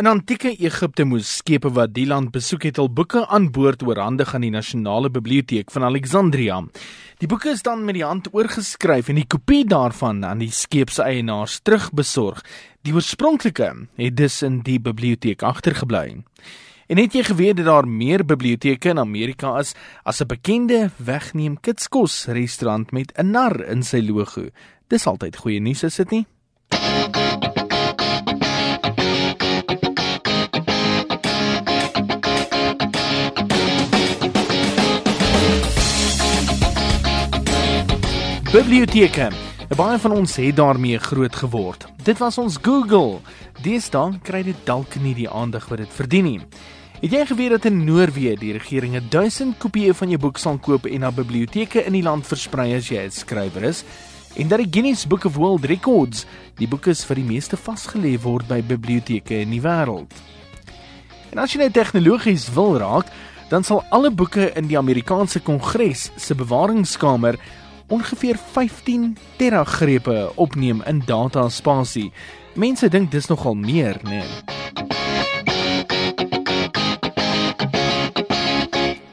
In antieke Egipte moes skepe wat die land besoek het, al boeke aan boord oorhandig aan die nasionale biblioteek van Alexandria. Die boeke is dan met die hand oorgeskryf en die kopie daarvan aan die skeepseienaars terugbesorg. Die oorspronklike het dus in die biblioteek agtergebly. En het jy geweet dat daar meer biblioteke in Amerika is as 'n bekende wegneem kitskos restaurant met 'n nar in sy logo? Dis altyd goeie nuus, is dit nie? Biblioteke. Baie van ons het daarmee groot geword. Dit was ons Google. Deesdae kry dit dalk nie die aandag wat dit verdien nie. Het jy geweet dat in Noorwe die regering 1000 kopieë van jou boek sal koop en na biblioteke in die land versprei as jy 'n skrywer is? En dat die Guinness Book of World Records die boeke vir die meeste vasgelê word by biblioteke in die wêreld. En as jy net tegnologies wil raak, dan sal alle boeke in die Amerikaanse Kongres se bewaringskamer ongeveer 15 teragrepe opneem in data spasie. Mense dink dis nogal meer, né? Nee.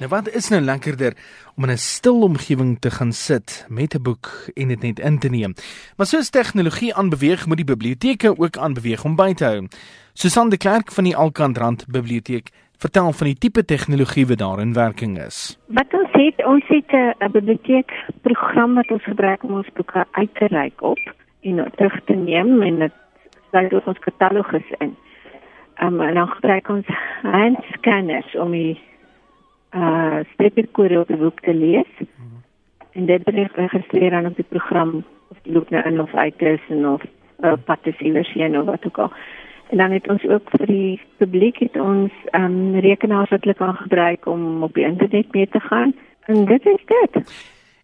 Nou wat is nou lekkerder om in 'n stil omgewing te gaan sit met 'n boek en dit net in te neem. Maar soos tegnologie aanbeweeg, moet die biblioteke ook aanbeweeg om by te hou. Susan de Klerk van die Alkandrand Biblioteek vertel van die tipe tegnologie wat daar in werking is. Wat ons het, ons het 'n biblioteekprogram wat ons gebruik om ons boeke uit te reik op en terug te neem en dit sluit ook ons katalogus in. Um, en dan gebruik ons handscanners om die uh streepkode op die boek te lees. Hmm. En dit word geregistreer aan op die program of die boek nou in of uit is en of uh, pad is iewers heen of wat ook al. En dan het ons ook vir die publiek het ons um, rekenaars wat hulle kan gebruik om op die internet mee te gaan. En dit is dit.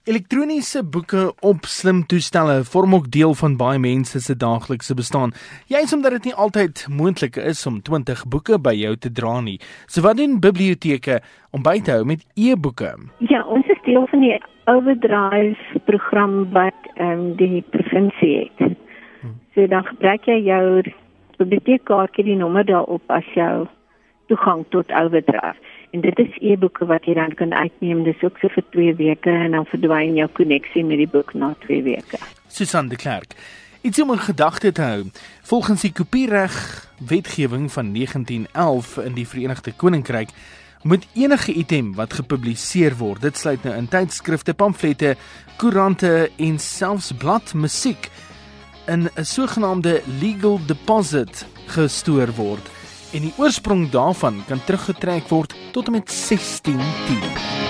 Elektroniese boeke op slim toestelle vorm ook deel van baie mense se daaglikse bestaan. Jy's omdat dit nie altyd moontlik is om 20 boeke by jou te dra nie. So wat doen biblioteke om by te hou met e-boeke? Ja, ons is deel van die Overdrive program wat ehm um, die provinsie het. Hmm. So dan gebruik jy jou biblioteekkaartjie die nommer daarop as jou toegang tot Overdrive. En dit is e-boeke wat jy dan kan uitneem. Dis ook so vir 2 weke en dan verdwyn jou koneksie met die boek na 2 weke. Susan de Klerk. Iets om in gedagte te hou. Volgens die kopiereg wetgewing van 1911 in die Verenigde Koninkryk moet enige item wat gepubliseer word, dit sluit nou in tydskrifte, pamflette, koerante en selfs bladmusiek in 'n sogenaamde legal deposit gestoor word en die oorsprong daarvan kan teruggetrek word tot en met 1610.